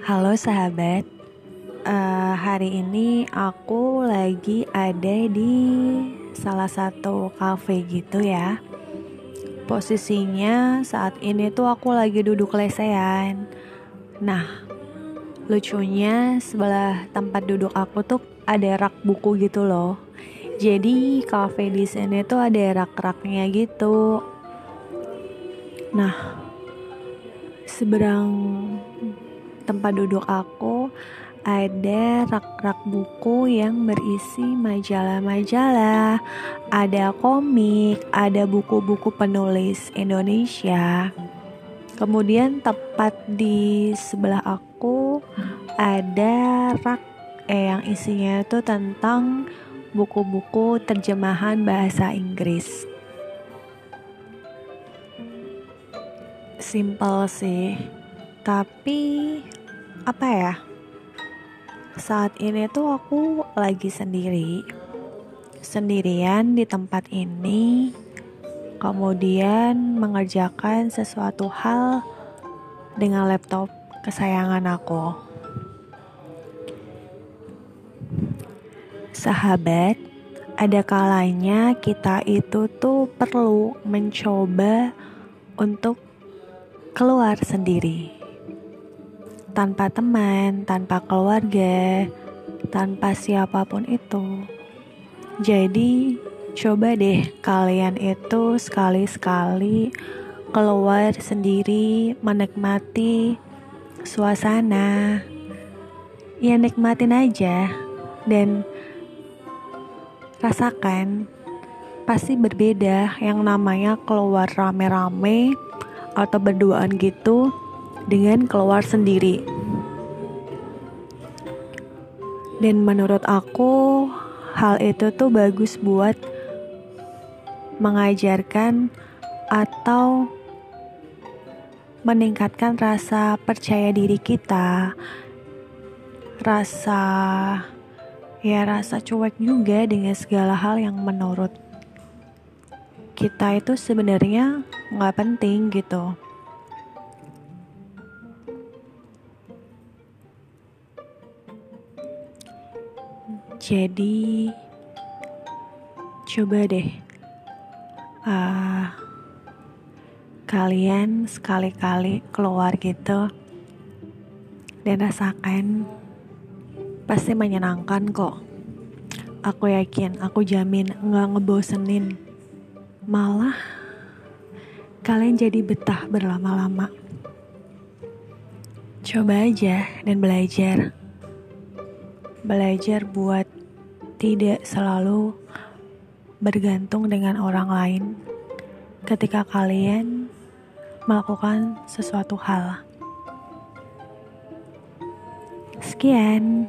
Halo sahabat, uh, hari ini aku lagi ada di salah satu cafe gitu ya. Posisinya saat ini tuh aku lagi duduk lesehan. Nah, lucunya sebelah tempat duduk aku tuh ada rak buku gitu loh. Jadi cafe di sini tuh ada rak-raknya gitu. Nah, seberang tempat duduk aku ada rak-rak buku yang berisi majalah-majalah, ada komik, ada buku-buku penulis Indonesia. Kemudian tepat di sebelah aku ada rak eh yang isinya itu tentang buku-buku terjemahan bahasa Inggris. Simple sih, tapi apa ya? Saat ini tuh aku lagi sendiri, sendirian di tempat ini, kemudian mengerjakan sesuatu hal dengan laptop kesayangan aku. Sahabat, ada kalanya kita itu tuh perlu mencoba untuk keluar sendiri. Tanpa teman, tanpa keluarga, tanpa siapa pun itu. Jadi, coba deh kalian itu sekali-sekali keluar sendiri, menikmati suasana. Ya nikmatin aja dan rasakan pasti berbeda yang namanya keluar rame-rame atau berduaan gitu dengan keluar sendiri. Dan menurut aku hal itu tuh bagus buat mengajarkan atau meningkatkan rasa percaya diri kita. Rasa ya rasa cuek juga dengan segala hal yang menurut kita itu sebenarnya nggak penting gitu. Jadi coba deh uh, kalian sekali-kali keluar gitu dan rasakan pasti menyenangkan kok. Aku yakin, aku jamin nggak ngebosenin malah kalian jadi betah berlama-lama. Coba aja dan belajar. Belajar buat tidak selalu bergantung dengan orang lain ketika kalian melakukan sesuatu hal. Sekian.